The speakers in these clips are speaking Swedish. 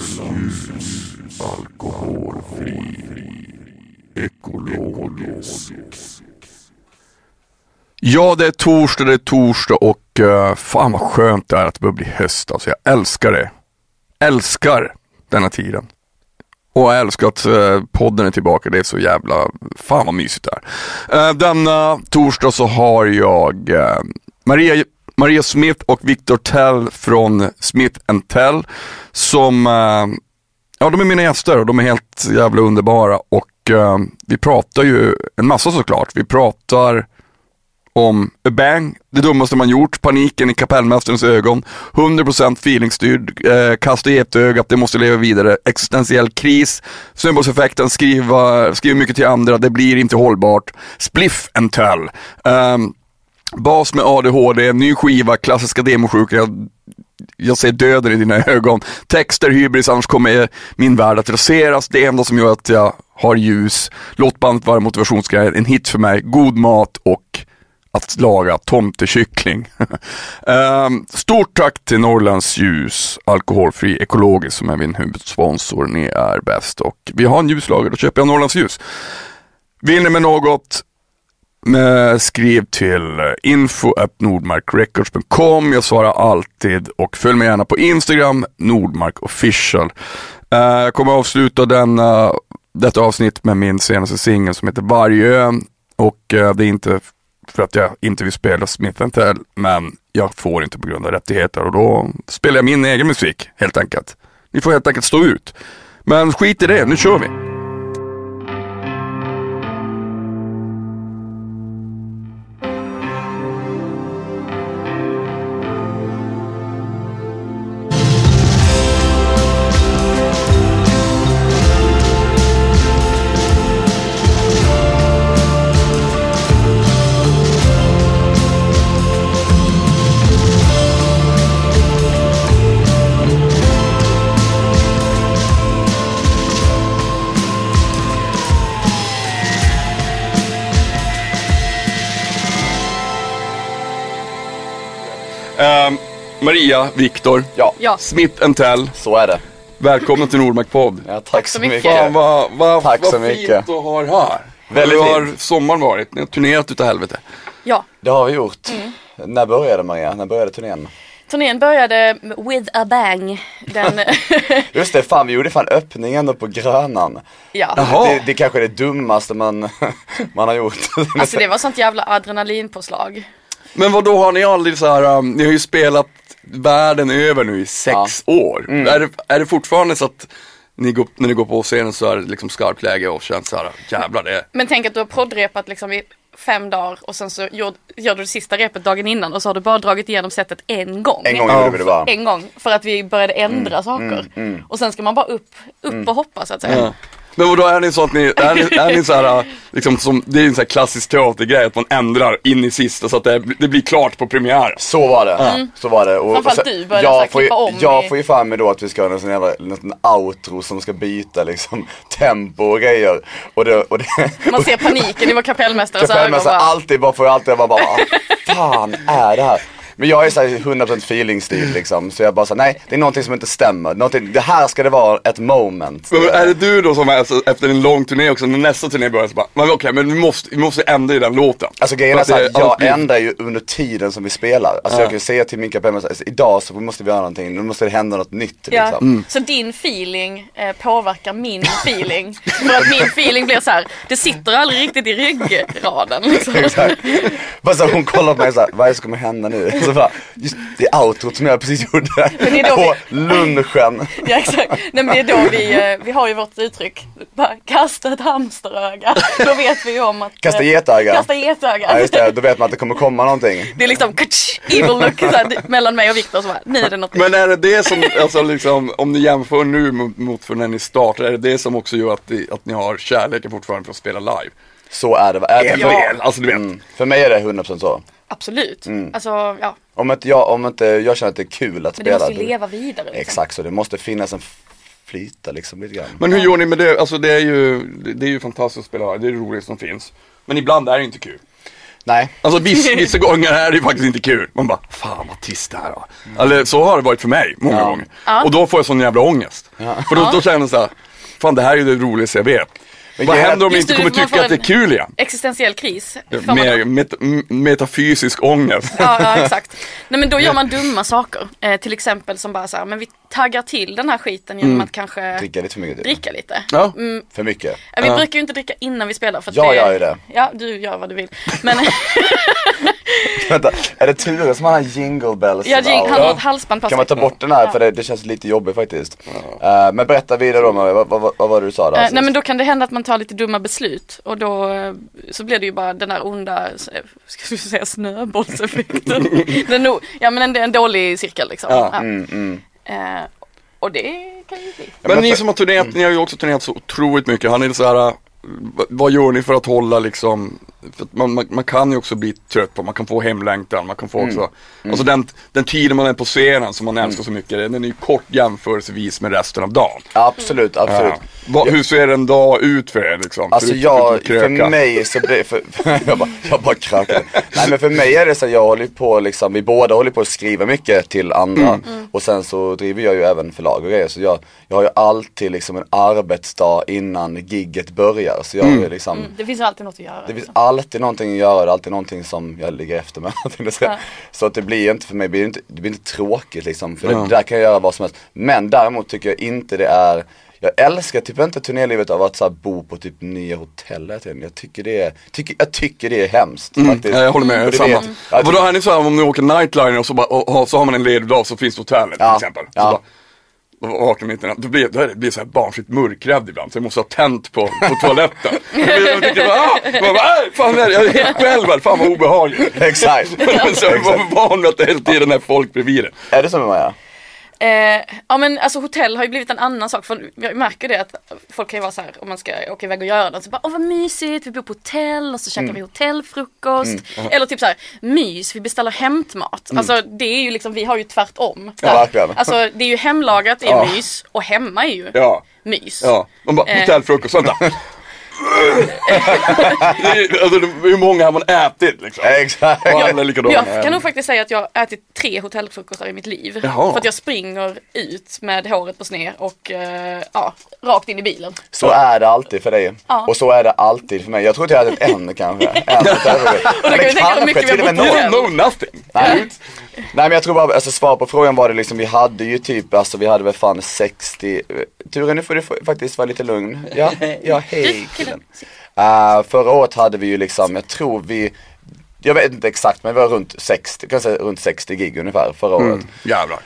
Ljus, alkoholfri, ekologisk. Ja, det är torsdag, det är torsdag och uh, fan vad skönt det är att det börjar bli höst. Alltså jag älskar det. Älskar denna tiden. Och jag älskar att uh, podden är tillbaka. Det är så jävla, fan vad mysigt det är. Uh, denna torsdag så har jag Maria, Maria Smith och Victor Tell från Smith Tell som, eh, ja de är mina gäster och de är helt jävla underbara och eh, vi pratar ju en massa såklart. Vi pratar om A Bang, det dummaste man gjort, paniken i kapellmästarens ögon, 100% feelingstyrd, eh, kasta getögat, det måste leva vidare, existentiell kris, snöbollseffekten, skriva, skriva mycket till andra, det blir inte hållbart, spliff and tell. Um, bas med ADHD, ny skiva, klassiska demosjuka, jag, jag ser döden i dina ögon. Texter, hybris, annars kommer min värld att raseras. Det enda som gör att jag har ljus. Låt bandet vara motivationsgrejen. en hit för mig, god mat och att laga tomtekyckling. um, stort tack till Norrlands Ljus, alkoholfri ekologisk som är min huvudsponsor. Ni är bäst och vi har en ljuslager, då köper jag Norrlands Ljus. Vill ni med något Eh, skriv till eh, info.nordmarkrecords.com Jag svarar alltid och följ mig gärna på Instagram, Nordmarkofficial. Eh, jag kommer avsluta denna, detta avsnitt med min senaste singel som heter Vargö och det är inte för att jag inte vill spela Smith Tell, men jag får inte på grund av rättigheter och då spelar jag min egen musik helt enkelt. Ni får helt enkelt stå ut. Men skit i det, nu kör vi! Maria, Viktor, ja. ja. Smith Tell. Så är det. Välkomna till Nordmark podd. Ja, tack, tack så mycket. Fan vad, vad, tack vad så fint mycket. att ha er här. Väldigt Hur har sommaren varit? Ni har turnerat utav helvete. Ja. Det har vi gjort. Mm. När började Maria? När började turnén? Turnén började with a bang. Den Just det, fan vi gjorde fan öppningen då på Grönan. Ja. Det, det kanske är det dummaste man, man har gjort. Alltså det var sånt jävla adrenalinpåslag. Men vad då har ni aldrig så här, um, ni har ju spelat världen över nu i sex ja. år. Mm. Är, det, är det fortfarande så att ni går, när ni går på scenen så är det liksom skarpt läge och känns så här, jävlar det Men tänk att du har poddrepat liksom i fem dagar och sen så gör, gör du det sista repet dagen innan och så har du bara dragit igenom setet en gång. En gång gjorde vi det bara. En gång, för att vi började ändra mm, saker. Mm, mm. Och sen ska man bara upp, upp mm. och hoppa så att säga. Men vadå, är ni så att ni, är ni, är ni så här, liksom som, det är en sån här klassisk teatergrej att man ändrar in i sista så att det, det blir klart på premiär. Så var det, mm. så var det. Och, Framförallt du började jag får, om Jag i... får ju för mig då att vi ska ha en sån jävla en outro som ska byta liksom tempo och grejer. Och det, och det, man ser paniken i vår kapellmästares ögon. Kapellmästare alltid bara, får alltid bara, bara vad fan är det här? Men jag är såhär 100% feeling-stil liksom. Så jag bara så nej det är någonting som inte stämmer. Någonting, det här ska det vara ett moment. Men är det du då som är, alltså, efter en lång turné också, när nästa turné börjar så bara, men okej okay, men vi måste, vi måste ändra i den låten. Alltså grejen är såhär, jag blir... ändrar ju under tiden som vi spelar. Alltså ja. jag kan säga till min kapell, alltså, idag så måste vi göra någonting, nu måste det hända något nytt ja. liksom. Mm. Så din feeling eh, påverkar min feeling. För att min feeling blir så här, det sitter aldrig riktigt i ryggraden liksom. Exakt. Bara hon kollar på mig såhär, vad är det som kommer hända nu? Så bara, just det outrot som jag precis gjorde på vi... lunchen. ja exakt, Nej, men det är då vi, eh, vi har ju vårt uttryck, bara kasta ett hamsteröga. Då vet vi ju om att Kasta getöga. Kasta getöga. Ja just det, då vet man att det kommer komma någonting. Det är liksom katsch, evil look här, mellan mig och Viktor så bara, nu är det något Men är det det som, alltså liksom, om ni jämför nu mot, mot för när ni startade, är det det som också gör att, det, att ni har kärleken fortfarande för att spela live? Så är det. Är det ja. alltså, du vet. Mm. För mig är det 100% så. Absolut. Mm. Alltså, ja. Om inte, jag, om inte jag känner att det är kul att Men spela. Men det måste ju leva vidare. Liksom. Exakt så, det måste finnas en flyta liksom lite grann. Men hur gör ni med det? Alltså det är ju, det är ju fantastiskt att spela, det är det roligaste som finns. Men ibland är det inte kul. Nej. Alltså vissa, vissa gånger är det faktiskt inte kul. Man bara, fan vad trist det här var. Eller så har det varit för mig många Ja. gånger. Och då får jag sån jävla ångest. För då, då känner jag så här, fan det här är ju det roligaste jag vet. Men Vad händer om Just inte det, kommer tycka att det är kul igen? Existentiell kris. Med, met, metafysisk ångest. Ja, ja exakt. Nej men då gör man dumma saker. Eh, till exempel som bara så här, men vi taggar till den här skiten genom Mm. att kanske Dricka lite för mycket. Typ. dricka lite. Ja. För mycket. Vi Ja. brukar ju inte dricka innan vi spelar för att Jag det... gör ju det. Ja, du gör vad du vill. Men Vänta, är det Ture som har en jingle bells? ja, Jing, han har ett halsband på Kan man ta sig. bort den här Ja. för det, det känns lite jobbigt faktiskt. Eh, men berätta vidare då, vad, vad, vad, vad var det du sa där? Eh, nej men då kan det hända att man tar lite dumma beslut och då eh, så blir det ju bara den där onda, eh, ska vi säga snöbollseffekten. den, ja men en, en dålig cirkel liksom. Ja. Ja. Mm, mm. Eh, och det kan ju bli. Men, men ni som har turnerat, ni har ju också turnerat så otroligt mycket. Har ni så här, v- vad gör ni för att hålla liksom, för att man, man, man kan ju också bli trött på, man kan få hemlängtan, man kan få också, alltså den, den tiden man är på scenen som man älskar så mycket, den är ju kort jämförelsevis med resten av dagen. Absolut, absolut. Ja. Vad, hur ser en dag ut för er liksom? Alltså jag, för mig så blir för, jag bara, jag bara krökar. Nej men för mig är det så att jag håller på liksom, vi båda håller på att skriva mycket till andra. Och sen så driver jag ju även förlag och grejer. Så jag, jag har ju alltid liksom en arbetsdag innan gigget börjar. Så jag är liksom, Mm, det finns alltid något att göra. det finns liksom. alltid någonting att göra, det är alltid någonting som jag ligger efter med. Så att det blir inte för mig, det blir inte, det blir inte tråkigt liksom. För Ja. det, där kan jag göra vad som helst. Men däremot tycker jag inte det är jag älskar typ inte turnélivet av att så här, bo på typ nya hotell. Jag tycker det är, tycker, jag tycker det är hemskt faktiskt. Mm. Ja, jag håller med, det samma. vet- Ja, Vadå är ni så här, om ni åker nightliner och så, bara, och, och, så har man en ledig dag så finns det hotellet Ja, till exempel. Så ja. bara, och vaknar mitt i natten, då blir, det blir så här barnsligt mörkrädd ibland så jag måste ha tänt på, på toaletten. Jag blir- jag tycker bara, ah! Man bara, "Aj, fan är det? jag är helt själv här, fan vad obehagligt. Exakt. så jag var van vid att det hela tiden är folk bredvid det. är det så med Maja? Eh, ja men alltså hotell har ju blivit en annan sak för jag märker det att folk kan ju vara så här om man ska åka iväg och göra något så bara åh vad mysigt vi bor på hotell och så käkar vi hotellfrukost. Eller typ så här mys vi beställer hämtmat. Alltså det är ju liksom vi har ju tvärtom. Ja, verkligen. Alltså det är ju hemlagat är Ja. mys och hemma är ju Ja, mys. ja. Man bara, Eh. hotellfrukost, vänta. alltså, hur många har man ätit liksom? Exakt. Och alla är likadana. Jag kan nog faktiskt säga att jag har ätit tre hotellfrukostar i mitt liv. Jaha. För att jag springer ut med håret på sned och eh, ja, rakt in i bilen. Så är det alltid för dig. Ja. Och så är det alltid för mig. Jag tror att jag hade en kanske. En Och då kan vi tänka hur mycket vi har bott här. No, no nothing. Nej. Nej men jag tror bara, alltså svar på frågan var det liksom, vi hade ju typ, alltså vi hade väl fan 60, Ture nu får du faktiskt vara lite lugn. Ja, ja hej killen. Uh, förra året hade vi ju liksom, jag tror vi, jag vet inte exakt men vi var runt 60, kan säga runt 60 gig ungefär förra året. Mm, jävlar.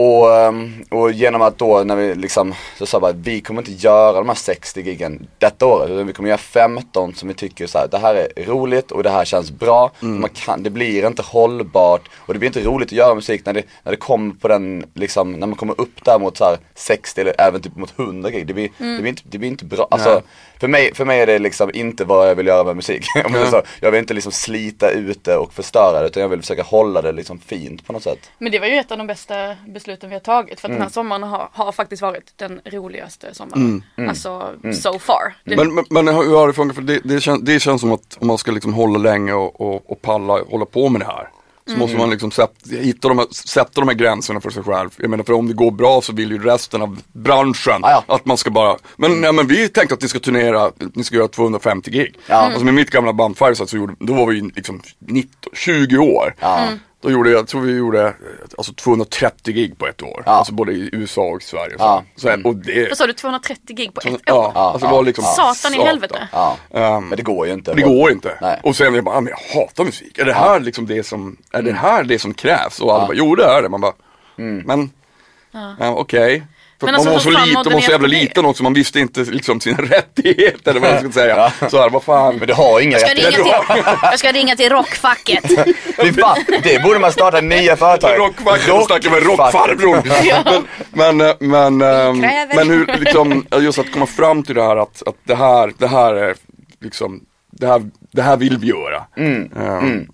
Och, ehm, och genom att då när vi liksom, så sa bara att vi kommer inte göra de här 60 giggen detta året. Utan vi kommer göra 15 som vi tycker så här, det här är roligt och det här känns bra. Mm. Man kan, det blir inte hållbart och det blir inte roligt att göra musik när det, när det kommer på den, liksom, när man kommer upp där mot så här 60 eller även typ mot 100 gig. Det blir, det blir, inte, det blir inte bra. Alltså, för, mig, för mig är det liksom inte vad jag vill göra med musik. Om jag, så, jag vill inte liksom slita ut det och förstöra det utan jag vill försöka hålla det liksom fint på något sätt. Men det var ju ett av de bästa besluten vi har tagit. För att Mm. den här sommaren har, har faktiskt varit den roligaste sommaren. Alltså so far. Det, Men, men, men hur har det funkat? För det, det, känns, det känns som att om man ska liksom hålla länge och, och, och palla hålla på med det här. Så måste man liksom sätta, hitta de här, sätta de här gränserna för sig själv. Jag menar för om det går bra så vill ju resten av branschen Ah, ja. att man ska bara, men, ja, men vi tänkte att ni ska turnera, ni ska göra 250 gig. Ja. Alltså med mitt gamla band Fireside så gjorde, då var vi liksom 19, 20 år. Då gjorde jag, tror vi gjorde alltså 230 gig på ett år. Ja. Alltså både i USA och Sverige. Så. Ja. Så, och det, vad sa du, 230 gig på ett år? ja, alltså det var liksom Satan i helvete. Ja. Ehm, Men det går ju inte. det går inte. Nej. Och sen är jag bara, ah, men jag hatar musik. Är det här liksom det som, är det här det som krävs? Och alla bara, jo det är det. Man bara, men, ja. okej. För Men att alltså, man var så liten, man var så jävla det? liten också, man visste inte liksom sina rättigheter eller vad jag ska säga. Så här, vad fan. Men du har inga Jag ska, ringa rättigheter. till, jag ska ringa till rockfacket. Fan, det borde man starta nya företag. Rockfacket, och snackar med rockfarbror. Men, men, eh, men, ehm, kräver. men hur, liksom, just att komma fram till det här att, att det här, det här är liksom, det här, det här vill vi göra. Ehm,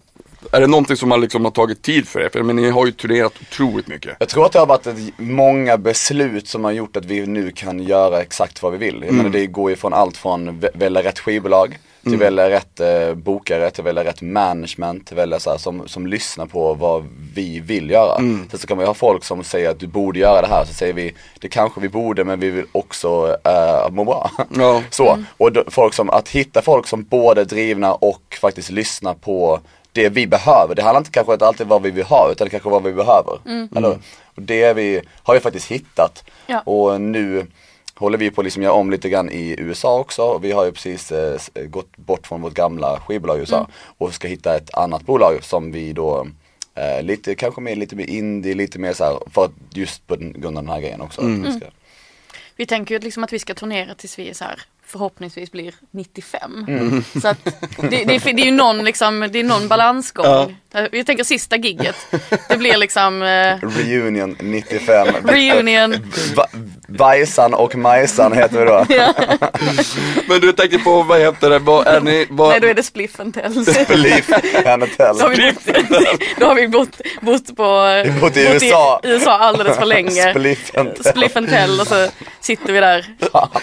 Är det någonting som har, liksom, har tagit tid för er? För men ni har ju turnerat otroligt mycket. Jag tror att det har varit ett, många beslut som har gjort att vi nu kan göra exakt vad vi vill. Jag menar det går ju från allt från vä- välja rätt skivbolag till att välja rätt eh, bokare, till välja rätt management, till välja så här, som, som lyssnar på vad vi vill göra. Sen så kan vi ha folk som säger att du borde göra det här, så säger vi det kanske vi borde men vi vill också eh, må bra. Ja. Så, och då, folk som, att hitta folk som både är drivna och faktiskt lyssnar på det vi behöver. Det handlar inte kanske inte alltid vad vi vill ha utan det kanske vad vi behöver. Eller? hur? Och det vi, har vi faktiskt hittat. Ja. Och nu håller vi på att liksom göra om lite grann i USA också. Och vi har ju precis eh, s- gått bort från vårt gamla skivbolag i USA och ska hitta ett annat bolag som vi då eh, lite, kanske mer, lite mer indie, lite mer så här, för att just på den, grund av den här grejen också. Vi ska, Vi tänker ju liksom att vi ska turnera tills vi är så här förhoppningsvis blir 95. Mm. Så att det, det, är, det är ju någon, liksom, det är någon balansgång. Jag tänker sista gigget. Det blir liksom eh, Reunion 95. reunion. Bajsan och Majsan heter vi då. Men du tänkte på, vad heter det, vad är ni, vad, Nej då är det Spliff and Tells. Belief Anatell. Då har vi bott, då har vi bott, bott på Vi bott i USA. i USA alldeles för länge. Spliff Anatell. Spliff and Tell och så sitter vi där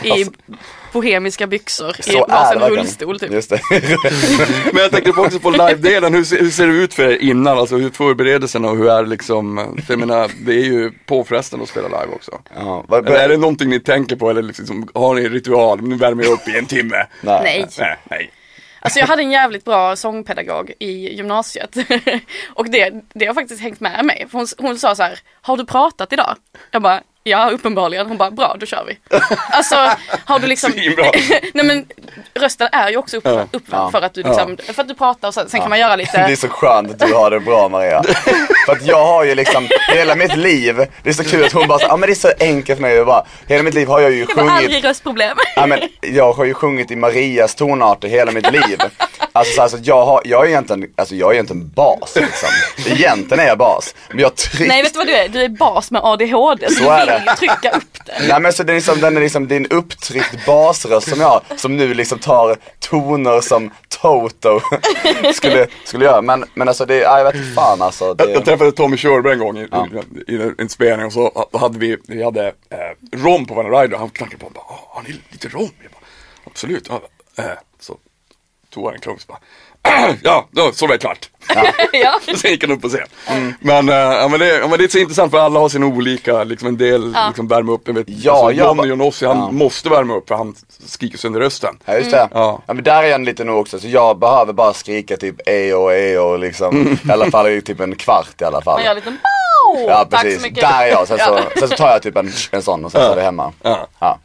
i bohemiska byxor i Så är varsin det verkligen. rullstol typ. Just det. Men jag tänkte på också på live-delen, hur, ser- hur ser det ut för er innan? Alltså hur förberedelserna och hur är det liksom, för jag menar det är ju påfrestande att spela live också. Ja, Eller är det någonting ni tänker på eller liksom, har ni en ritual, nu värmer jag upp i en timme? Nej. Nej, nej. Alltså jag hade en jävligt bra sångpedagog i gymnasiet. och det, det har faktiskt hängt med mig. För hon, hon sa så här, har du pratat idag? Jag bara, ja uppenbarligen. Hon bara, bra då kör vi. alltså har du liksom, nej men rösten är ju också upp, Ja. uppvärmd för att du liksom, för att du pratar och sen, sen kan man göra Det är lite så skönt att du har det bra Maria. För att jag har ju liksom, hela mitt liv, det är så kul att hon bara, ja men det är så enkelt för mig att bara, hela mitt liv har jag ju det var sjungit aldrig röstproblem. Ja, men jag har ju sjungit i Marias tonarter hela mitt liv. Alltså, så här, så att jag, har, jag är egentligen, alltså jag är egentligen bas liksom. Egentligen är jag bas. Men jag tryckt. Nej vet du vad du är? Du är bas med ADHD så, Så du är vill det. trycka upp det. Nej men så det är liksom, den är liksom, det är en upptryckt basröst som jag har, som nu liksom tar toner som Toto skulle, skulle göra. Men, men alltså det, ja, jag vet fan alltså. Jag, jag Det, träffade Tommy Körberg en gång i, Ja. i, i en spelning och så hade vi, vi hade eh, rom på vår rider han knackade på och bara, "Ah, har ni lite rom? Jag bara, Absolut. Ja, eh, så tog han en klunk och bara, ja, då så var det klart. ja. Sen gick han upp på scen. Men, eh, ja, men, det, ja, men det är så intressant för alla har sina olika, liksom en del Ja. liksom värma upp. Jag vet, Ja, alltså, jag Johnny Jonossi han Ja. måste värma upp för han skriker sönder rösten. ja just det. Ja. Ja. men där är jag lite nog också, så jag behöver bara skrika typ ejo ejo liksom. I alla fall i typ en kvart i alla fall. Man gör lite wow! Ja Tack precis, där är jag. Sen, Ja. så, sen så tar jag typ en, en sån och sen så är det hemma. Ja.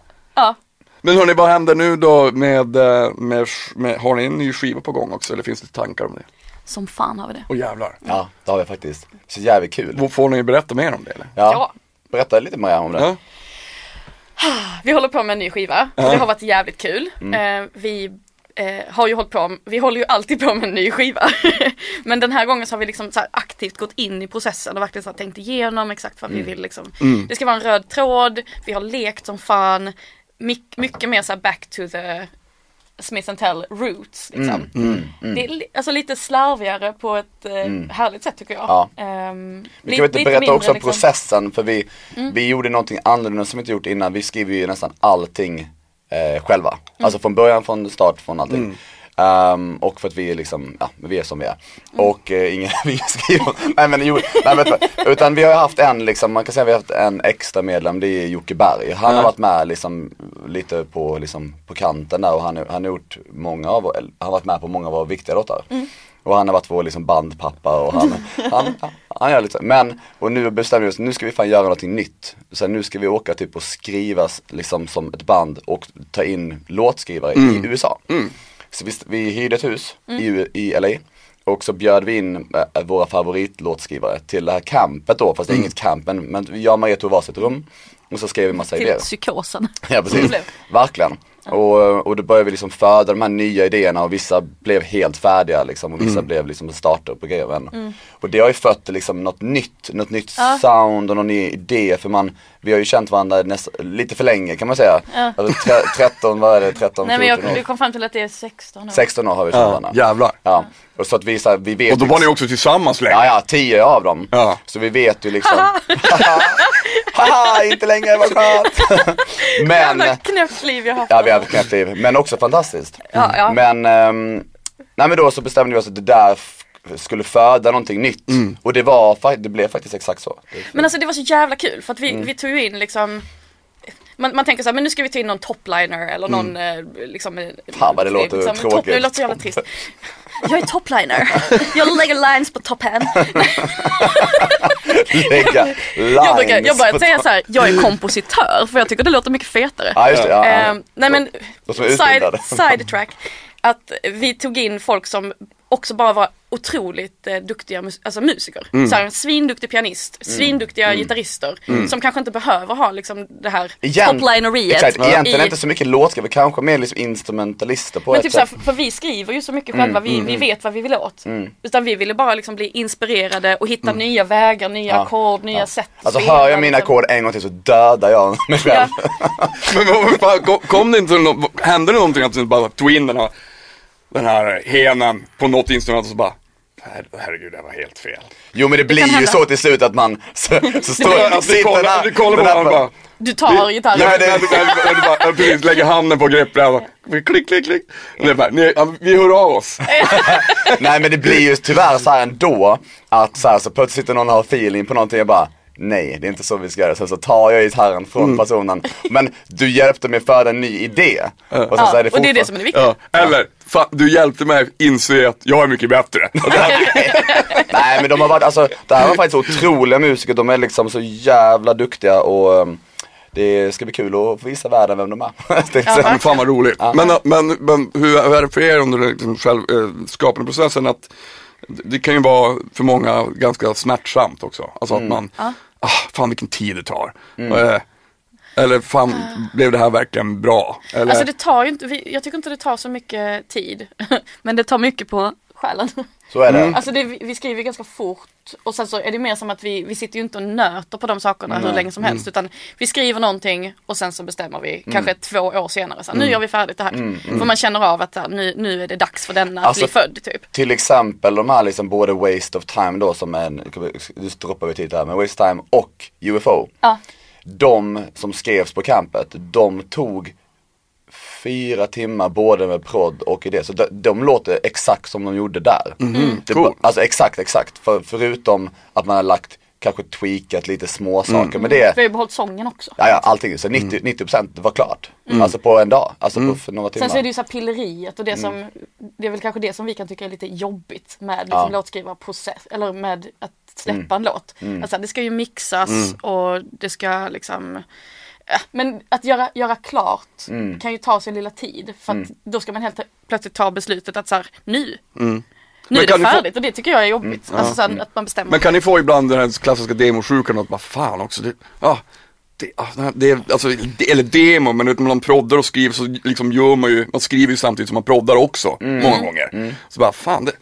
Men hörni, vad händer nu då med, eh, med, med, har ni en ny skiva på gång också eller finns det tankar om det? Som fan har vi det. Åh jävlar. ja, det har vi faktiskt. Så jävligt kul. Får ni berätta mer om det eller? Ja. Ja. Berätta lite mer om det. Ja. Vi håller på med en ny skiva. Det har varit jävligt kul. Mm. Eh, vi eh, har ju hållit på, vi håller ju alltid på med en ny skiva. Men den här gången så har vi liksom så här aktivt gått in i processen och verkligen så tänkt igenom exakt vad vi vill liksom. Det ska vara en röd tråd, vi har lekt som fan. My- mycket mer så här back to the Smith Tell roots liksom. Det är li- alltså lite slarvigare på ett eh, härligt sätt tycker jag. Ja. Ehm, Vi kan väl inte berätta mindre, också om liksom. processen för vi, vi gjorde någonting annorlunda som vi inte gjort innan. Vi skriver ju nästan allting eh, själva. Alltså från början, från start, från allting. Ehm, och för att vi är liksom, ja vi är som vi är. Och eh, ingen, vi skriver, nej men jo, nej vet du, Utan vi har haft en liksom, man kan säga vi har haft en extra medlem, det är Jocke Berg. Han har varit med liksom lite på, liksom, på kanten där och han, han har gjort många av, han har varit med på många av våra viktiga låtar. Och han har varit vår liksom bandpappa och han, han, han gör lite. Men, och nu bestämmer vi oss, nu ska vi fan göra någonting nytt. Så nu ska vi åka typ och skrivas liksom som ett band och ta in låtskrivare i USA. Så vi, vi hyrde ett hus i, i LA. Och så bjöd vi in äh, våra favoritlåtskrivare till det här campet då, fast det är inget camp men, men jag och Maria tog varsitt rum. Och så skrev vi massa idéer. Till psykosen. Ja precis, verkligen. Och, och då började vi liksom föda de här nya idéerna och vissa blev helt färdiga liksom och vissa blev liksom starter på grejer. Men, Och det har ju fött liksom något nytt, något nytt Ja. sound och någon ny idé för man, vi har ju känt varandra näst, lite för länge kan man säga. Ja. Alltså, tre, 13, vad är det, 13, Nej men 14 jag, du kom fram till att det är 16 år. 16 år har vi känt Ja, varandra. jävlar. Ja. Och så att vi, så här, vi vet Och då var ni också tillsammans länge. Ja, ja, 10 av dem. Ja. Så vi vet ju liksom. Haha, inte längre, vad skönt. Men, Jävla knäppt liv jag har haft. ja vi har haft knäppt liv, men också fantastiskt. Ja, ja. Men, ehm, nej men då så bestämde vi oss att det där skulle föda någonting nytt. Mm. Och det var, det blev faktiskt exakt så. Men alltså det var så jävla kul för att Mm. vi, vi tog ju in liksom man, man tänker så här, men nu ska vi ta in någon topliner eller någon eh, liksom eh, Fan, vad det låter liksom, tråkigt. Top, det låter så jävla trist. Jag är topliner. Jag lägger lines på toppen. Lägga Jag brukar, jag lines börjar säga så här, jag är kompositör för jag tycker det låter mycket fetare. Ja just det, ja, ja. Ehm, nej men, side, utbildade. sidetrack. Att vi tog in folk som också bara var otroligt eh, duktiga mus- alltså musiker. Mm. Så här, en svinduktig pianist, svinduktiga gitarrister som kanske inte behöver ha liksom det här Igen- toplineriet. Exakt, egentligen i- inte så mycket låtskrivare, kanske mer liksom instrumentalister på men ett typ såhär, sätt. för, för vi skriver ju så mycket Mm, själva, vi, vi vet vad vi vill åt. Utan vi ville bara liksom bli inspirerade och hitta nya vägar, nya Mm. Ja, ackord, nya ja. sätt att Alltså hör jag mina liksom. ackord en gång till så dödar jag mig själv. Men vad- vad fan, kom, det inte hände det någonting att du bara tog in den här, den här henen på något instrument och så bara "Her- Herregud, det var helt fel. Jo men det blir kan ju hända. så till slut att man så, så står Alltså, du kollar, du kollar på varandra och bara Du tar gitarren. Ja, det, det, det, det, bara, precis, lägger handen på greppbrädan. Klick, klick, klick. Och det är bara, ni, vi hör av oss. Nej men det blir ju tyvärr så här ändå att så, här, så plötsligt sitter någon och har feeling på någonting och bara Nej, det är inte så vi ska göra. Sen så tar jag gitarren från Mm. personen. Men du hjälpte mig föda en ny idé. Och, sen Ja, så är det och det är det som är det viktiga. Ja. Eller, fan, du hjälpte mig inse att jag är mycket bättre. Nej men de har varit, alltså det här var faktiskt otroliga musiker. De är liksom så jävla duktiga och um, det ska bli kul att få visa världen vem de är. Det är så- Ja, Men fan vad roligt. Men, men, men hur, är det för er under liksom själv, eh, skapandeprocessen att det kan ju vara för många ganska smärtsamt också. Alltså att man, ah, fan vilken tid det tar. Eh, eller fan, blev det här verkligen bra? Eller, Alltså det tar ju inte, jag tycker inte det tar så mycket tid. Men det tar mycket på själen. Så är det. Mm. Alltså det, vi skriver ganska fort och sen så är det mer som att vi, vi sitter ju inte och nöter på de sakerna hur länge som helst Mm. utan vi skriver någonting och sen så bestämmer vi kanske två år senare så här, nu gör vi färdigt det här. För man känner av att här, nu, nu är det dags för denna att Alltså, bli född typ. Till exempel de här liksom både Waste of Time då som är en, nu droppar vi titel här, men Waste of Time och UFO. Ja. De som skrevs på campet, de tog fyra timmar både med prodd och idé. Så de, de låter exakt som de gjorde där. Det, Cool. Alltså exakt, exakt. För, förutom att man har lagt, kanske tweakat lite små saker. Men det, Vi har ju behållit sången också. ja, ja allting. Så 90, 90% var klart. Alltså på en dag, alltså på för några timmar. Sen så är det ju så här pilleriet och det som, Mm. det är väl kanske det som vi kan tycka är lite jobbigt med liksom låtskrivarprocess, eller med att släppa Mm. en låt. Alltså det ska ju mixas och det ska liksom ja, men att göra, göra klart Mm. kan ju ta sin lilla tid för att då ska man helt plötsligt ta beslutet att så här, nu, nu Mm. Men är det ni få- färdigt och det tycker jag är jobbigt. Alltså så här, att man bestämmer. Men kan ni få ibland den här klassiska demosjukan att bara fan också, det, ja, det, ja, det är, alltså, det, eller demo, men när man proddar och skriver så liksom gör man ju, man skriver ju samtidigt som man proddar också, många gånger. Så bara fan, det,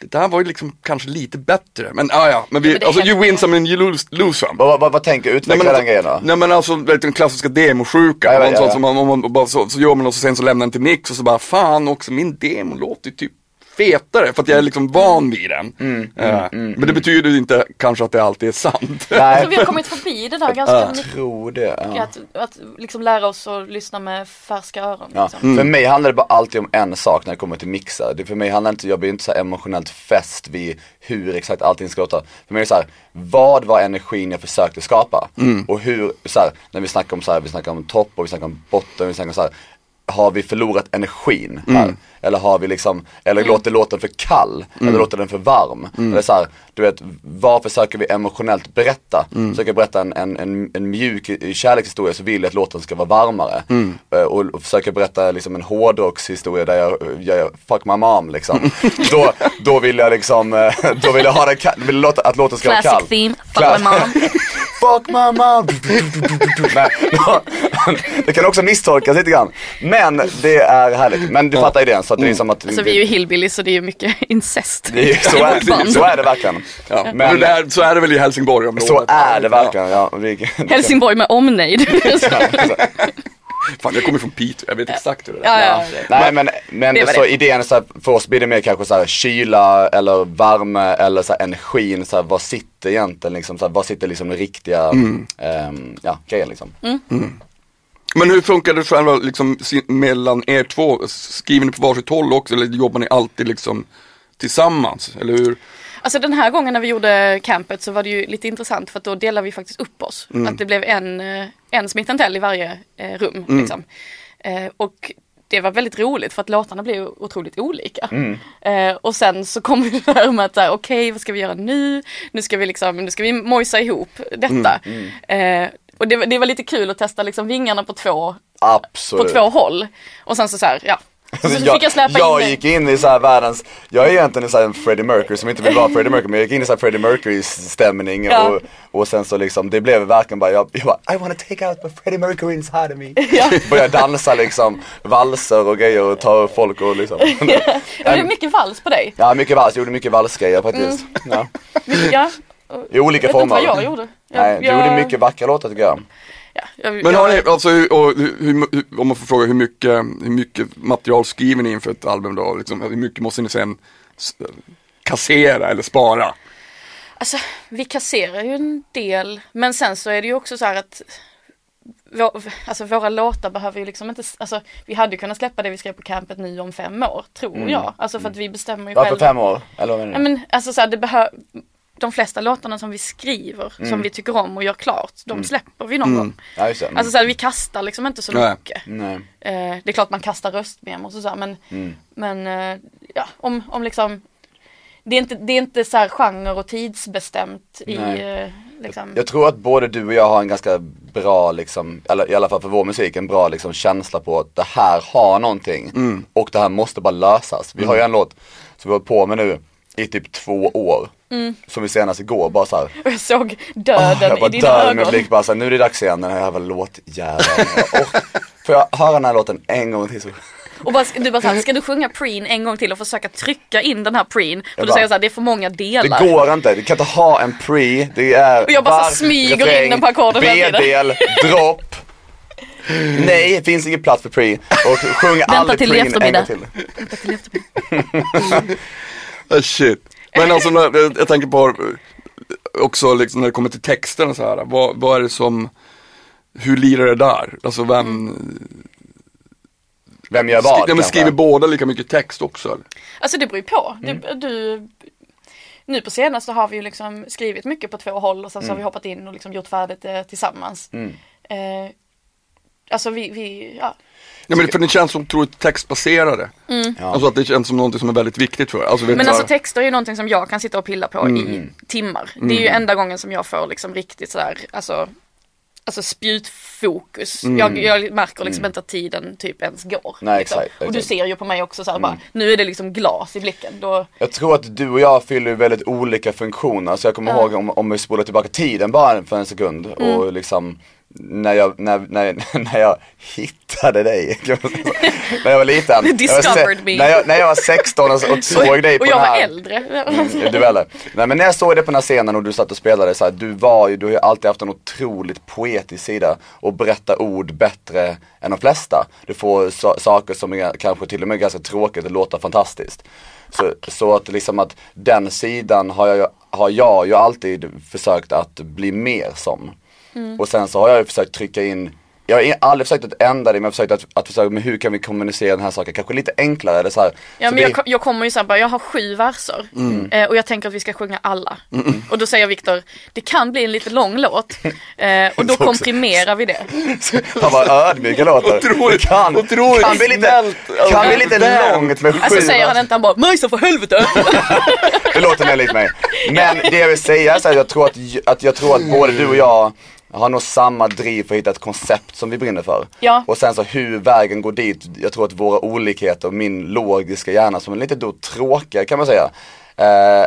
det där var ju liksom kanske lite bättre, men ja ja, men vi, Ja, men alltså you win some and you lose, lose some. Vad, vad, vad tänker, utveckla den grejen då. nej men alltså du vet, den klassiska demosjukan, Ja, ja, ja, ja, ja. Som man, om man, bara, så, så gör man och så sen så lämnar den till mix och så bara fan också min demo låter ju typ fetare för att jag är liksom van vid den. Mm, Eh, men det betyder ju inte kanske att det alltid är sant. Jag Nej, tror vi har kommit förbi det där ganska jag mycket. tror det. Ja. Att, att liksom lära oss att lyssna med färska öron. Ja. Liksom. För mig handlar det bara alltid om en sak när det kommer till mixar. Det för mig handlar inte, jag blir inte så emotionellt fäst vid hur exakt allting ska låta. För mig är det så här, vad var energin jag försökte skapa? Och hur, så här, när vi snackar om så här, vi snackar om topp och vi snackar om botten, vi snackar om så här, har vi förlorat energin här? Eller har vi liksom, eller låter låten för kall? Eller låter den för varm? Eller så här, du vet, vad försöker vi emotionellt berätta? Försöker jag berätta en, en, en, en mjuk kärlekshistoria så vill jag att låten ska vara varmare. Eh, Och, och försöker berätta liksom en hårdrockshistoria där jag, jag, fuck my mom liksom. då, då vill jag liksom, eh, då vill jag ha den kall, vill låta, att låten ska vara kall. Classic theme, fuck my mom. fuck my mom. Nej, det kan också misstolkas lite grann. Men det är härligt. Men du fattar idén så att det är som att Alltså vi är ju hillbillies så det är ju mycket incest. det är, så, är, så är det verkligen. Ja, Men- men det där, så är det väl i Helsingborg om Så är det verkligen. Ja, Helsingborg med omnejd. Fan jag kommer från Piteå, jag vet exakt hur det är. ja, ja, ja. Nej men, men Det så det. idén är så här, för oss blir det mer kanske så här kyla eller värme eller så här energin, så här, vad sitter egentligen liksom, så här, vad sitter liksom den riktiga ehm, ja, grejen liksom. Men hur funkar det själva liksom mellan er två? Skriver ni på varsitt håll också eller jobbar ni alltid liksom tillsammans? Eller hur? Alltså den här gången när vi gjorde campet så var det ju lite intressant för att då delade vi faktiskt upp oss. Att det blev en, eh, en Smith Tell i varje eh, rum. Liksom. Eh, och det var väldigt roligt för att låtarna blev otroligt olika. Eh, och sen så kom vi där med att okej vad ska vi göra nu? Nu ska vi liksom, nu ska vi mojsa ihop detta. Eh, och det, var- det var lite kul att testa liksom vingarna på två, på två håll. Och sen så, så här, ja. Jag släppa jag in gick in i så här världens, jag är egentligen så en Freddie Mercury som inte vill vara Freddie Mercury men jag gick in i så Freddie Mercury stämning Ja. och, och sen så liksom det blev verkligen bara, jag, jag bara I wanna take out my Freddie Mercury inside of me. Ja. Började dansa liksom valser och grejer och ta folk och liksom. det var mycket vals på dig. Ja mycket vals, jag gjorde mycket valsgrejer faktiskt. Ja. Ja. I olika Jag vet inte former. vad jag gjorde. Jag, Nej, du jag, gjorde mycket vackra låtar tycker jag. Ja, jag, Men har ni, alltså, hur- och, hur, hur, om man får fråga hur mycket, hur mycket material skriver ni inför ett album då? Liksom, hur mycket måste ni sen kassera eller spara? Alltså vi kasserar ju en del men sen så är det ju också så här att vår, alltså våra låtar behöver ju liksom inte, alltså vi hade ju kunnat släppa det vi skrev på campet nu om fem år, tror jag. Alltså för att vi bestämmer ju Varför själva. fem år? Eller vad menar Ja, du? men alltså så här, det behöver de flesta låtarna som vi skriver, Mm. som vi tycker om och gör klart, de släpper vi någon gång. Ja just det. Mm. Alltså så här, vi kastar liksom inte så Nej. mycket. Nej. Eh, det är klart man kastar röstmemos och så här, men, Mm. men eh, ja, om, om liksom det är inte, det är inte så här genre och tidsbestämt i eh, liksom. Jag tror att både du och jag har en ganska bra, liksom, eller i alla fall för vår musik, en bra liksom, känsla på att det här har någonting och det här måste bara lösas. Vi har ju en låt som vi har på med nu i typ två år. Som vi senast igår bara såhär, jag såg döden jag bara i dina dör med ögon. blick bara såhär, nu är det dags igen den här jävla låtjäveln. Får jag höra den här låten en gång till så Och bara, du bara såhär, ska du sjunga preen en gång till och försöka trycka in den här preen? För Jag du bara- säger såhär, det är för många delar. Det går inte, du kan inte ha en pre, det är Och jag bara vers, smyger in refräng, den på ackorden. B-del, dropp Nej, det finns ingen plats för pre och sjung aldrig till preen en eftermiddag. gång till Ah, shit. Men alltså när, jag, tänker på också liksom när det kommer till texten och så här. Vad, vad är det som, hur lirar det där? Alltså vem, Vem gör skri, vad ja, men skriver båda lika mycket text också? Eller? Alltså det beror ju på. Mm. Du, du, nu på senaste har vi ju liksom skrivit mycket på två håll och sen så har Mm. vi hoppat in och liksom gjort färdigt det tillsammans. Eh, alltså vi, vi ja. Ja men för det känns så otroligt textbaserade. Ja. Alltså att det känns som någonting som är väldigt viktigt för alltså, vet Men alltså texter är ju någonting som jag kan sitta och pilla på i timmar. Det är ju enda gången som jag får liksom riktigt sådär, alltså Alltså spjutfokus. Jag, jag märker liksom inte att tiden typ ens går. Nej, liksom. exakt, Och du exakt. ser ju på mig också såhär bara, nu är det liksom glas i blicken. Då, Jag tror att du och jag fyller väldigt olika funktioner. Så jag kommer ihåg om, om vi spolar tillbaka tiden bara för en sekund Mm. och liksom när jag, när, när, när jag hittade dig, när jag var liten. Jag Discovered se- me. När jag, när jag var 16 och, och såg dig på och jag den var här. äldre. Mm, du eller? Nej men när jag såg det på den här scenen och du satt och spelade så här, du var ju, du har ju alltid haft en otroligt poetisk sida och berättar ord bättre än de flesta. Du får so- saker som är kanske till och med ganska tråkigt och låter fantastiskt. Så, så att liksom att den sidan har jag, har jag ju alltid försökt att bli mer som. Och sen så har jag ju försökt trycka in jag har aldrig försökt att ändra det men jag har försökt att, att försöka, men hur kan vi kommunicera den här saken? Kanske lite enklare eller så här. Ja så men jag, vi- ko- jag kommer ju såhär bara, jag har sju verser eh, och jag tänker att vi ska sjunga alla. Och då säger Viktor, det kan bli en lite lång låt eh, och då också- komprimerar vi det. Han var ödmjuk jag låter. Otroligt- Det kan, otroligt kan bli lite, snällt. kan bli lite långt med sju Alltså säger han inte, han bara Majsa för helvete! Det låter mer likt mig. Men det jag vill säga är så här, jag tror att, att jag tror att både du och jag har nog samma driv för att hitta ett koncept som vi brinner för. Ja. Och sen så hur vägen går dit, jag tror att våra olikheter och min logiska hjärna som är lite då tråkigare kan man säga. Eh,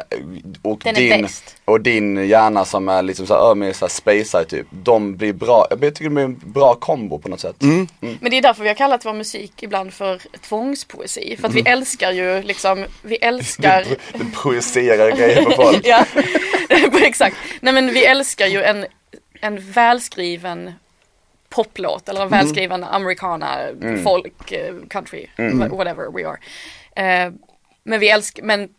och, Den är din, bäst. och din hjärna som är liksom såhär, mer såhär spacey typ. De blir bra, jag tycker det blir en bra kombo på något sätt. Mm. Men det är därför vi har kallat vår musik ibland för tvångspoesi. För att vi älskar ju liksom, vi älskar Du, du projicerar grejer på folk. ja, exakt. Nej men vi älskar ju en, en välskriven poplåt eller en välskriven americana, folk, eh, country, whatever we are. Eh, men vi älskar, men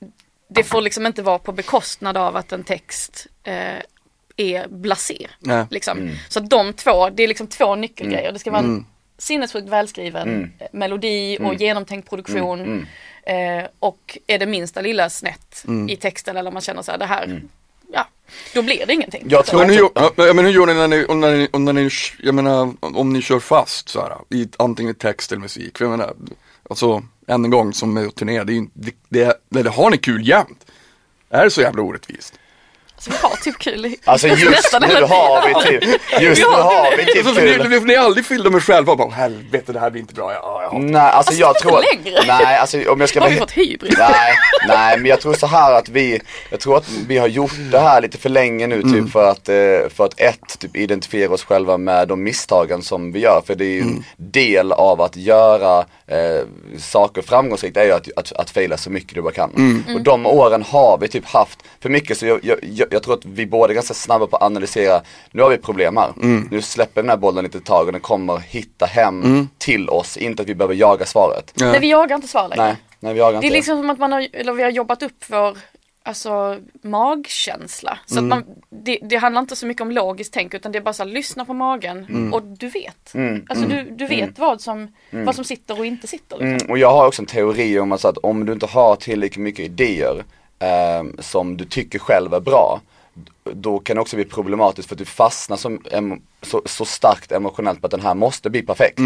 det får liksom inte vara på bekostnad av att en text eh, är blasé. Liksom. Så att de två, det är liksom två nyckelgrejer. Det ska vara en sinnessjukt välskriven melodi och genomtänkt produktion. Eh, och är det minsta lilla snett i texten eller man känner så här, det här, ja, då blir det ingenting. Jag tror Men hur, ja, men hur gör ni när ni, om, när ni, om när ni, jag menar, om ni kör fast så här, i antingen i text eller musik? För jag menar, alltså än en gång som med det, är ju- det, det, det, det har ni kul jämt? Är det så jävla orättvist? Så vi har typ kul i- alltså just nu har vi typ, just nu har vi typ Alltså, kul. ni, ni, ni är aldrig fyllda med själva bara, helvete det här blir inte bra, ja, ja. Nej alltså, Alltså, jag inte tror, längre. nej alltså om jag ska Har vara vi fått hybris? Nej, nej men jag tror så här att vi, jag tror att vi har gjort det här lite för länge nu typ för att, eh, för att ett, typ identifiera oss själva med de misstagen som vi gör. För det är ju en del av att göra eh, saker framgångsrikt är ju att, att, att faila så mycket du bara kan. Och de åren har vi typ haft för mycket så jag, jag, jag, jag tror att vi båda är ganska snabba på att analysera, nu har vi problem här. Nu släpper den här bollen lite ett tag och den kommer hitta hem till oss, inte att vi behöver jaga svaret. Ja. Nej vi jagar inte svar längre. Nej, nej vi jagar Det inte är liksom som att man har, eller vi har jobbat upp vår alltså, magkänsla. Så Mm. att man, det, det handlar inte så mycket om logiskt tänk utan det är bara så här, lyssna på magen Mm. och du vet. Alltså du, du vet vad, som, vad som sitter och inte sitter. Liksom. Mm, och jag har också en teori om att, så att om du inte har tillräckligt mycket idéer Eh, som du tycker själv är bra, då kan det också bli problematiskt för att du fastnar som, em, så, så starkt emotionellt på att den här måste bli perfekt.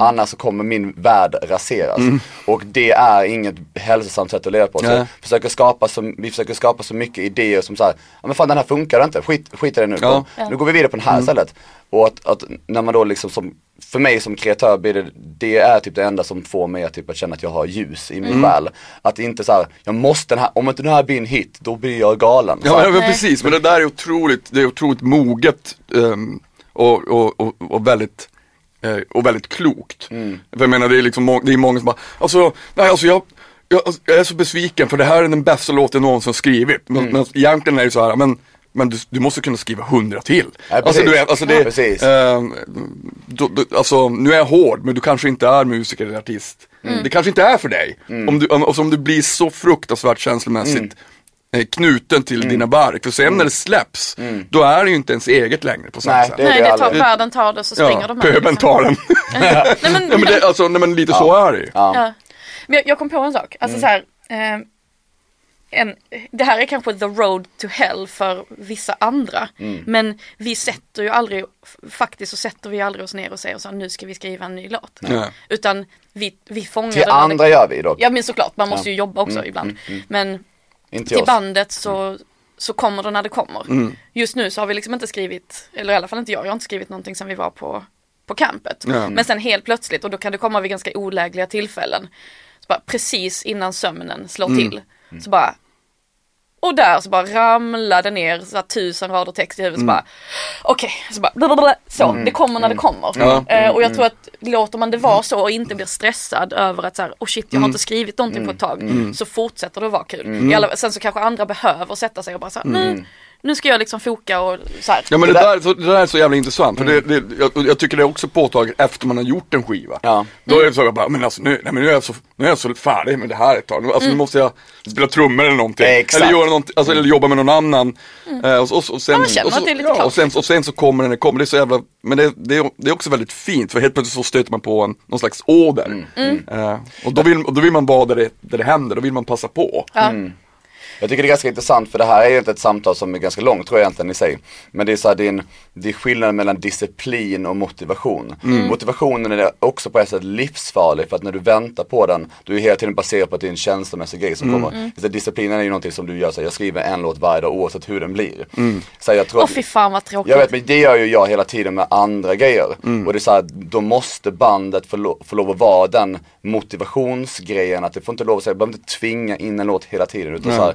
Annars så kommer min värld raseras. Och det är inget hälsosamt sätt att leva på. Så försöker skapa så, vi försöker skapa så mycket idéer som så här, ja men fan den här funkar inte, skit, skit i det nu. Ja. Nu går vi vidare på den här istället. Och att, att när man då liksom som, för mig som kreatör blir det, det är typ det enda som får mig att, typ, att känna att jag har ljus i min själ. Att inte så här, jag måste den här, om inte den här blir en hit, då blir jag galen. Ja men, men precis, men det där är otroligt, det är otroligt moget ehm, och, och, och, och väldigt eh, och väldigt klokt. Mm. För jag menar det är liksom det är många som bara, alltså, nej alltså jag, jag, jag är så besviken för det här är den bästa låten jag någonsin skrivit. Men, Mm. men egentligen är det så här, men men du, du måste kunna skriva hundra till. Ja, alltså du vet, alltså det, Ja, precis. ehm, då, då, alltså nu är jag hård men du kanske inte är musiker eller artist. Mm. Det kanske inte är för dig. Om, du, om, alltså, om du blir så fruktansvärt känslomässigt Mm. Eh, knuten till dina verk. För sen när det släpps, då är det ju inte ens eget längre på samma Nej, sätt. det Nej det tar, världen tar det så springer ja, de med. pöbeln liksom. tar den. Nej, men, ja, men det, alltså, nej, men lite så är det ju. Ja. Men jag, jag kom på en sak. Mm. Alltså så här, eh, en, det här är kanske the road to hell för vissa andra. Mm. Men vi sätter ju aldrig, faktiskt så sätter vi aldrig oss ner och säger så här, nu ska vi skriva en ny låt. Nej. Utan vi, vi fångar Till andra det, gör vi dock. Ja men såklart, man måste Ja. ju jobba också Mm, ibland. mm, mm. Men Inte till oss. bandet så, så kommer det när det kommer. Mm. Just nu så har vi liksom inte skrivit, eller i alla fall inte jag, jag har inte skrivit någonting sen vi var på, på campet. Ja. Men sen helt plötsligt, och då kan det komma vid ganska olägliga tillfällen, så bara precis innan sömnen slår Mm. till, så bara och där så bara ramlade ner så här, tusen rader text i huvudet så bara Okej, så bara blablabla. Så, det kommer när det kommer. Ja. Eh, och jag tror att låter man det vara så och inte blir stressad över att så här, oh shit jag har inte skrivit någonting på ett tag. Så fortsätter det att vara kul. Alla, sen så kanske andra behöver sätta sig och bara så här, nu, nu ska jag liksom foka och så här. Ja men det, där, så, det där är så jävla intressant, för det, det, jag, jag tycker det är också påtagligt efter man har gjort en skiva. Ja. Då är det så jag bara, men alltså nu, nej, men nu, är jag så, nu är jag så färdig med det här ett tag. Nu, alltså, nu måste jag spela trummor eller någonting. Exakt. Eller, göra någonting, alltså, eller jobba med någon annan. Eh, och, och, och, sen, Ja, och, så, ja, och, sen, och sen så kommer den, det kommer, det är så jävla, men det, det, är, det är också väldigt fint för helt plötsligt så stöter man på en, någon slags åder. Eh, och, då vill, då vill man vara där det, där det händer, då vill man passa på. Ja. Jag tycker det är ganska intressant för det här är ju inte ett samtal som är ganska långt tror jag egentligen i sig. Men det är så här, det är, en, det är skillnaden mellan disciplin och motivation. Motivationen är också på ett sätt livsfarlig för att när du väntar på den, du är hela tiden baserad på att det är en känslomässig grej som kommer. Så disciplinen är ju någonting som du gör så här, jag skriver en låt varje dag oavsett hur den blir. Så här, jag tror Åh att- fy fan vad tråkigt. jag vet men det gör ju jag hela tiden med andra grejer. Och det är så här, då måste bandet få, lo- få lov att vara den motivationsgrejen. Att det får inte lov att säga, jag behöver inte tvinga in en låt hela tiden. Utan så här,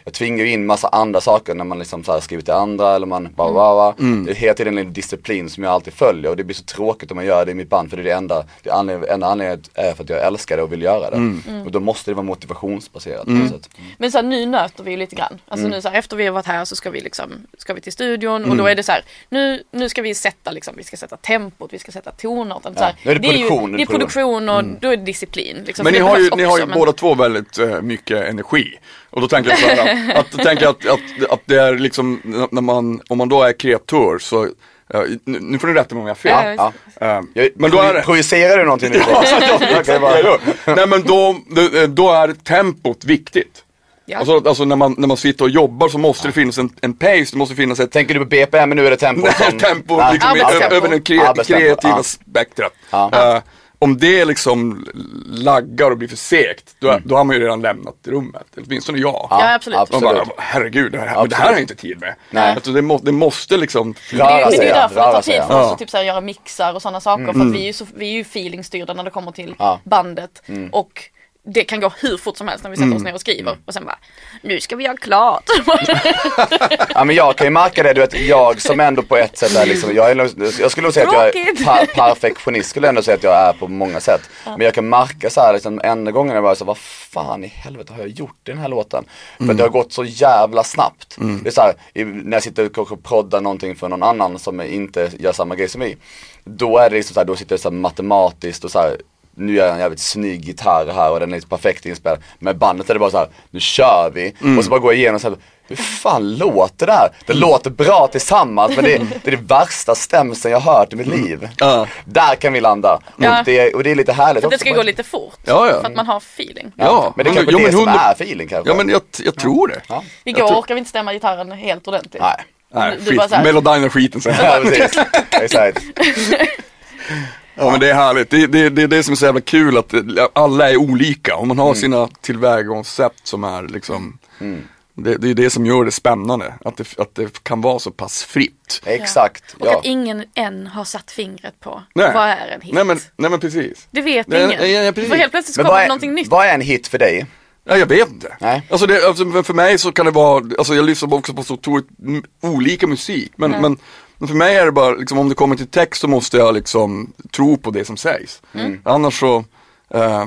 jag tvingar ju in massa andra saker när man liksom så här skriver till andra eller man bara, bara, bara. Det är hela tiden en disciplin som jag alltid följer och det blir så tråkigt om man gör det i mitt band för det är det enda, det anledningen, enda anledningen är för att jag älskar det och vill göra det. Och då måste det vara motivationsbaserat något sätt. Men så här, nu nöter vi ju lite grann. Alltså Mm. nu så här, efter vi har varit här så ska vi liksom, ska vi till studion och då är det så här, nu, nu ska vi sätta liksom, vi ska sätta tempot, vi ska sätta. Så här, nu är det ju- produktion, är det är det produktion. och då är det disciplin. Liksom, Men ni det har ju, behövs ni har ju också, men- båda två väldigt eh, mycket energi. Och då tänker jag så här, att, då tänker jag att, att, att det är liksom, när man, om man då är kreatör så, eh, nu, får ni rätta mig om jag har fel. Ja, Ja. Jag, men då är det, Projicerar du någonting nu? Bara- nej men då, då, är tempot viktigt. Ja. Alltså, alltså när, man, när man sitter och jobbar så måste det finnas en, en pace, det måste finnas ett Tänker du på BPM men nu är det tempo Nej, som... tempo Ja. liksom, över Arbetstempo, kreativa ja. spektrat. Ja. Om det liksom laggar och blir för segt, då, då har man ju redan lämnat rummet. Åtminstone jag. Ja, absolut. Man bara, Absolut. herregud, det här, men det här har jag inte tid med. Nej. Alltså, det, må, det måste liksom Röra Det, det sig, är därför det tar sig, tid för oss Ja. att typ, så här, göra mixar och sådana saker. För att vi är ju, så, vi är ju feelingstyrda när det kommer till Ja. bandet. Och det kan gå hur fort som helst när vi sätter Mm. oss ner och skriver. Och sen bara, nu ska vi göra klart. Ja men jag kan ju märka det, du vet jag som ändå på ett sätt är liksom, jag, är, jag skulle nog säga att jag är per, perfektionist skulle jag ändå säga att jag är på många sätt. Men jag kan märka så här liksom enda gången jag var så vad fan i helvete har jag gjort i den här låten? För att det har gått så jävla snabbt. Det är så här, när jag sitter och proddar någonting för någon annan som inte gör samma grej som vi. Då är det liksom så här, då sitter det så här matematiskt och så här nu gör jag en jävligt snygg gitarr här och den är liksom perfekt inspelad. Med bandet är det bara så här, nu kör vi. Och så bara går jag igenom så här, hur fan låter det här? Det låter bra tillsammans men det, det är det värsta stämsen jag hört i mitt liv. Ja. Där kan vi landa. Ja. Och, det, och det är lite härligt För att det ska gå lite fort. Ja, ja. För att man har feeling. Ja, Men det är kanske jo, det men som är feeling kanske. Ja men jag, jag tror det. Ja. Igår Jag tror- orkar vi inte stämma gitarren helt ordentligt. Nej. Nej, Du- skit, och skiten sen. Ja, precis. Exakt. Ja men det är härligt, det, det, det är det som är så jävla kul att alla är olika och man har sina tillvägagångssätt som är liksom det, det är det som gör det spännande, att det, att det kan vara så pass fritt. Exakt. Och Ja. att ingen än har satt fingret på Nej. vad är en hit. Nej men, nej men precis. Det vet Nej, ingen. nej, nej, precis. För helt plötsligt kommer vad det är, någonting nytt. vad är en hit för dig? Ja, jag vet inte. Nej. Alltså, det, alltså för- mig så kan det vara, alltså jag lyssnar också på så otroligt olika musik. Men, men, men för mig är det bara, liksom, om det kommer till text så måste jag liksom tro på det som sägs. Annars så, eh,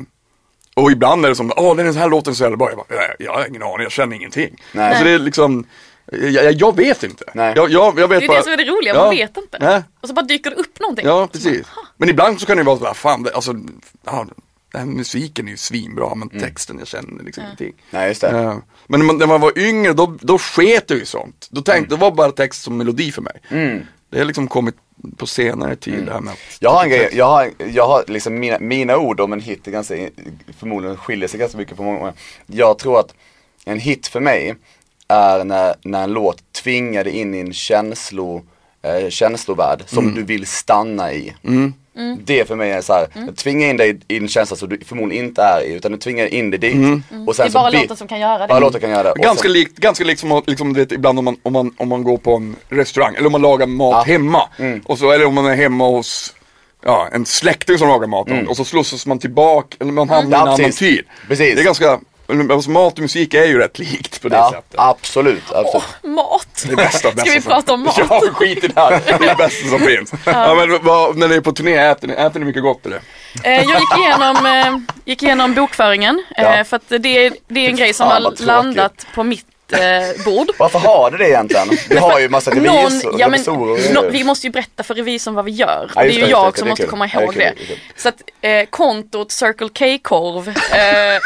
och ibland är det som, åh den här låten är så jävla bra. Jag, bara, "Nej, jag har ingen aning, jag känner ingenting. Nej. Alltså det är liksom, jag, jag, vet inte. Nej. Jag, jag, jag vet Det är bara, det som är det roliga, Ja. man vet inte. Nej. Och så bara dyker det upp någonting. Ja, precis. Men ibland så kan det vara så här, fan, det, alltså, den här musiken är ju svinbra men texten, jag känner liksom ingenting. Nej just det. Eh, Men när man, var yngre då, då sket jag ju sånt. Då tänkte, det var bara text som melodi för mig. Det har liksom kommit på senare tid det här med att Jag har en grej, jag har, jag har liksom mina, mina ord om en hit är ganska, förmodligen skiljer sig ganska mycket från många. Jag tror att en hit för mig är när, när en låt tvingar dig in i en känslo, eh, känslovärld som du vill stanna i. Det för mig är så här, mm. tvinga in dig i en känsla som du förmodligen inte är i utan du tvingar in dig dit. Och sen Det är bara låten som kan göra det. Bara låten kan göra det. Ganska sen, likt, ganska likt som att, liksom, du vet, ibland om man, om, man, om man går på en restaurang eller om man lagar mat Ja. hemma. Och så, eller om man är hemma hos ja, en släkting som lagar mat och så slussas man tillbaka, eller man hamnar i en Ja, annan precis. tid. Precis. Det är ganska, alltså, mat och musik är ju rätt likt på det ja, sättet. absolut, absolut. Mat! Det bästa, Ska vi prata om mat? Ja, skit i det här. Det är det bästa som finns. Ja, men vad, när ni är på turné, äter ni, äter ni mycket gott eller? Eh, jag gick igenom, eh, gick igenom bokföringen. Eh, Ja. För att det, är- det är en grej som har landat på mitt eh, bord. Varför har du det egentligen? Du har ju massa revisor, Någon, ja, men, revisorer grejer. vi måste ju berätta för revisorn vad vi gör. Ja, det är ju det, jag det, som det måste komma Ja, det ihåg det. det. Så att eh, kontot Circle K-korv, eh,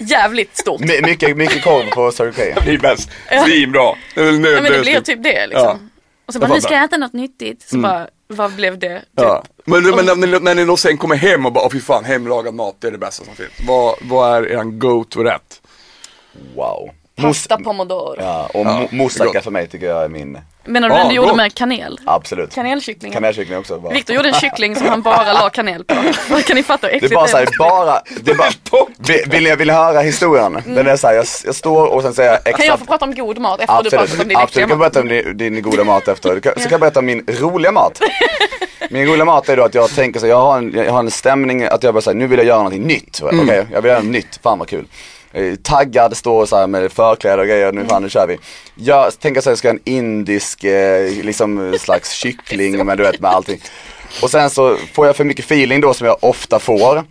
jävligt stort. My, mycket, mycket korv på Circle K. Det är bäst. Svinbra. Det är väl Ja, men det blir typ det liksom. Ja. Och så bara, nu ska jag äta något nyttigt. Så bara, vad blev det? Typ. Ja. Men, men när, ni- när ni då sen kommer hem och bara, "Åh, fy fan, hemlagad mat, det är det bästa som finns. Vad, vad är er go-to-rätt? Wow. Pasta pomodoro. Ja, och Ja, moussaka för mig tycker jag är min, Menar du Ja, den du gjorde med kanel? absolut. Kanelkycklingen. Kanelkyckling också. Bara. Viktor gjorde en kyckling som han bara la kanel på. Kan ni fatta hur Det är äckligt bara såhär, måste bli? bara, det är bara, vill, ni, vill ni höra historien? Den är såhär, jag, jag står och sen säger jag Kan extra jag få prata om god mat efter du pratat Absolut, om din absolut. Du kan berätta om din, din goda mat efter. Kan, så kan jag berätta om min roliga mat. Min roliga mat är då att jag tänker så jag har en, jag har en stämning att jag bara säger nu vill jag göra någonting nytt. Mm. Okej, jag vill göra något nytt, fan vad kul. Eh, taggad, står så med förkläde och grejer, nu fan nu kör vi. Jag tänker så jag ska ha en indisk, eh, liksom slags kyckling med du vet med allting. Och sen så får jag för mycket feeling då som jag ofta får.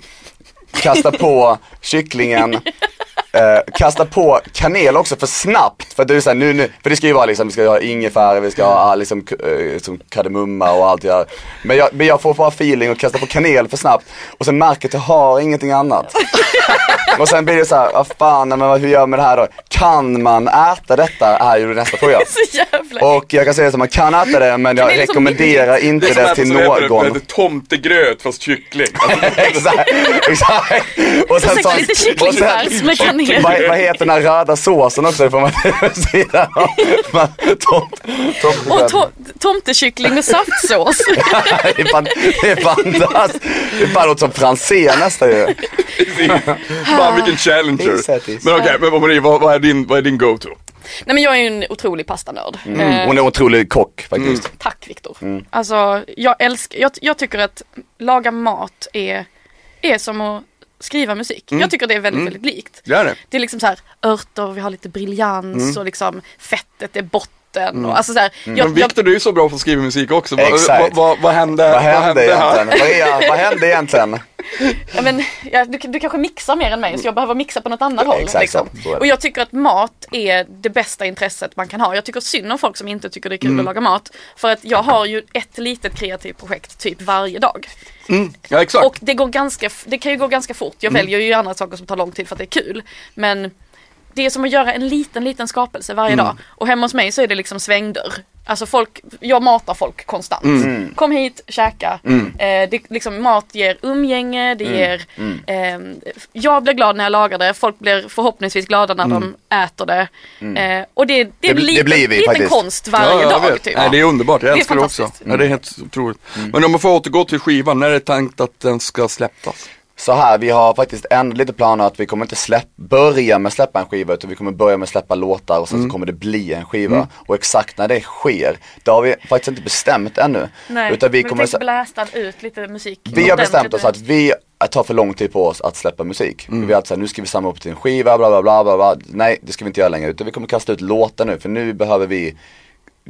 Kasta på kycklingen Eh, kasta på kanel också för snabbt, för, att det, är så här, nu, nu, för det ska ju vara liksom, vi ska ha ingefära, vi ska ha ah, liksom, liksom kardemumma och allt det där. Men jag, men jag får bara feeling och kasta på kanel för snabbt och sen märker att jag har ingenting annat. och sen blir det så här, vad fan, men vad- hur gör man med det här då? Kan man äta detta? är ju nästa fråga. Så jävla Och jag kan säga att man kan äta det men jag är så rekommenderar inte Det är det till så någon. det heter tomtegröt fast kyckling. Alltså, exakt, exakt. Och sen Försöka lite kycklingfärs med vad, vad heter den här röda såsen också? Får man sidan tomt- tomtegrädde. Och to tomtekyckling med saftsås. Det är fan, det är fantastiskt. Det är fan något som Franzén nästan ju. Fan vilken challenger. Men okej, men Marie, vad, vad är din, vad är din go-to? Nej men jag är ju en otrolig pastanörd. Mm. Eh, Hon är en otrolig kock faktiskt. Tack Viktor. Alltså jag älskar, jag, jag tycker att laga mat är, är som att skriva musik. Jag tycker det är väldigt, väldigt likt. Det är det. Det är liksom så här örter, vi har lite briljans och liksom fettet är botten. Och, alltså så här, jag, Men Viktor, du är ju så bra på att skriva musik också. Vad, Exakt. vad, vad, vad hände, Vad hände här? egentligen? Maria, vad hände egentligen? Ja, men, ja, du, du kanske mixar mer än mig så jag behöver mixa på något annat håll. exakt Liksom. Och jag tycker att mat är det bästa intresset man kan ha. Jag tycker synd om folk som inte tycker det är kul att laga mat. För att jag har ju ett litet kreativt projekt typ varje dag. Ja, exakt. Och det, går ganska, det kan ju gå ganska fort. Jag väljer ju andra saker som tar lång tid för att det är kul. Men det är som att göra en liten, liten skapelse varje dag. Och hemma hos mig så är det liksom svängdörr. Alltså folk, jag matar folk konstant. Kom hit, käka. Eh, det, liksom, mat ger umgänge, det ger... ehm, jag blir glad när jag lagar det, folk blir förhoppningsvis glada när de äter det. Eh, och det, det Det det blir vi liten faktiskt. konst varje Ja, dag. Typ. Nej, det är underbart, jag älskar det också. Ja, det är helt otroligt. Men om man får återgå till skivan, när är det tänkt att den ska släppas? Så här, vi har faktiskt ändå lite planer att vi kommer inte släpp, börja med släppa en skiva utan vi kommer börja med släppa låtar och sen så kommer det bli en skiva. Och exakt när det sker, det har vi faktiskt inte bestämt ännu. Nej, utan vi men kommer, tänk blästa ut lite musik. vi har bestämt oss nu. att vi tar för lång tid på oss att släppa musik. Vi har alltid sagt, nu ska vi samla upp till en skiva, bla bla bla bla bla. Nej, det ska vi inte göra längre utan vi kommer kasta ut låtar nu för nu behöver vi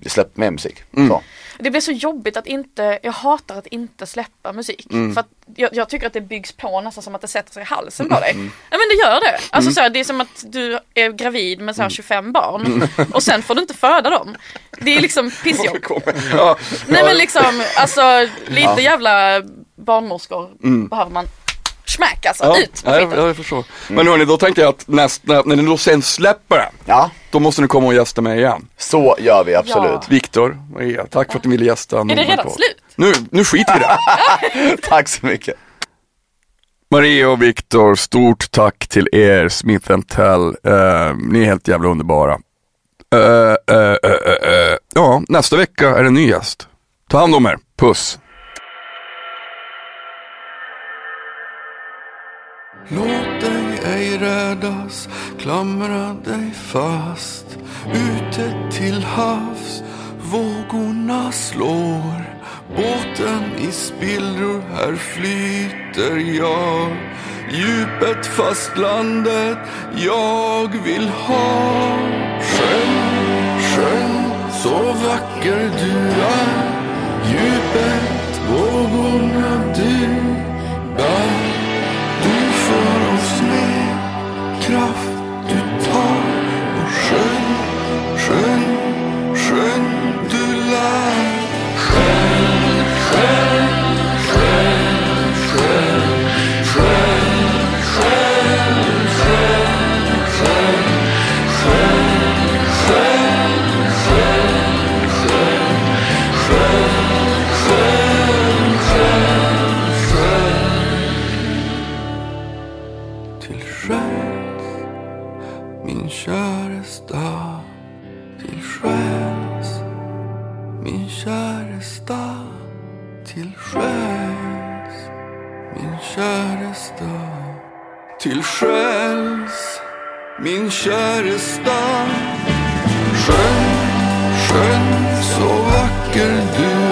släppa mer musik. Så. Det blir så jobbigt att inte, jag hatar att inte släppa musik. För att jag, jag tycker att det byggs på nästan som att det sätter sig i halsen på dig. Ja men det gör det. Alltså så här, det är som att du är gravid med så här 25 barn och sen får du inte föda dem. Det är liksom pissjobb. Ja, Nej men liksom, alltså lite jävla barnmorskor behöver man. Smack alltså, ja, ut med ja, jag, jag förstår. Men hörni, då tänkte jag att nästa, när ni då sen släpper den, Ja, då måste ni komma och gästa mig igen. så gör vi absolut. Ja. Viktor, Maria, tack för att ni ville gästa Är det redan Nordmark. slut? Nu, nu skiter vi i det. Tack så mycket. Maria och Viktor, stort tack till er, Smith Tell. Eh, ni är helt jävla underbara. Eh, eh. Ja, nästa vecka är det en ny gäst. Ta hand om er, puss. Låt dig ej rädas, klamra dig fast. Ute till havs, vågorna slår. Båten i spillror, här flyter jag. Djupet, fastlandet, jag vill ha. Sjön, sjön, så vacker du är. Djupet, min käre stad. Skön, skön, så vacker du är.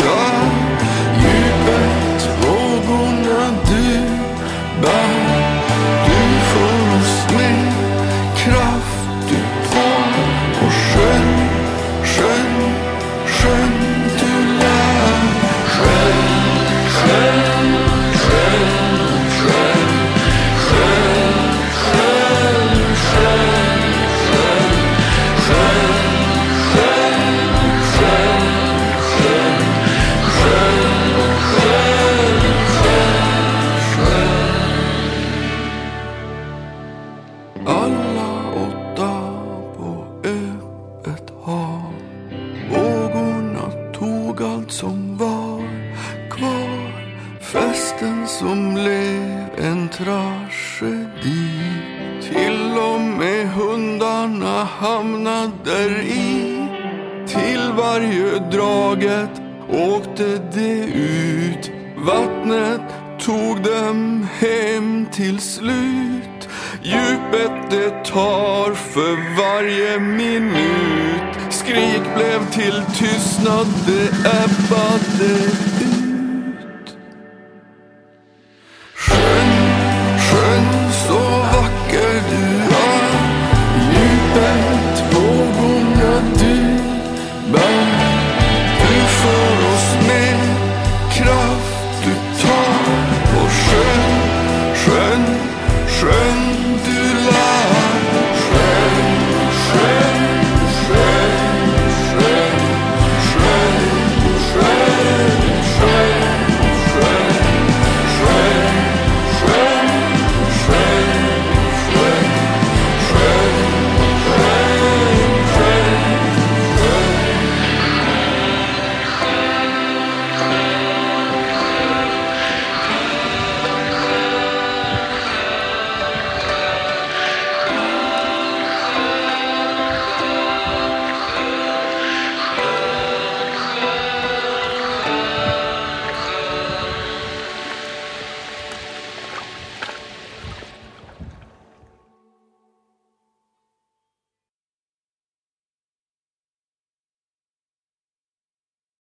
Till tystnad, det ebbade ut.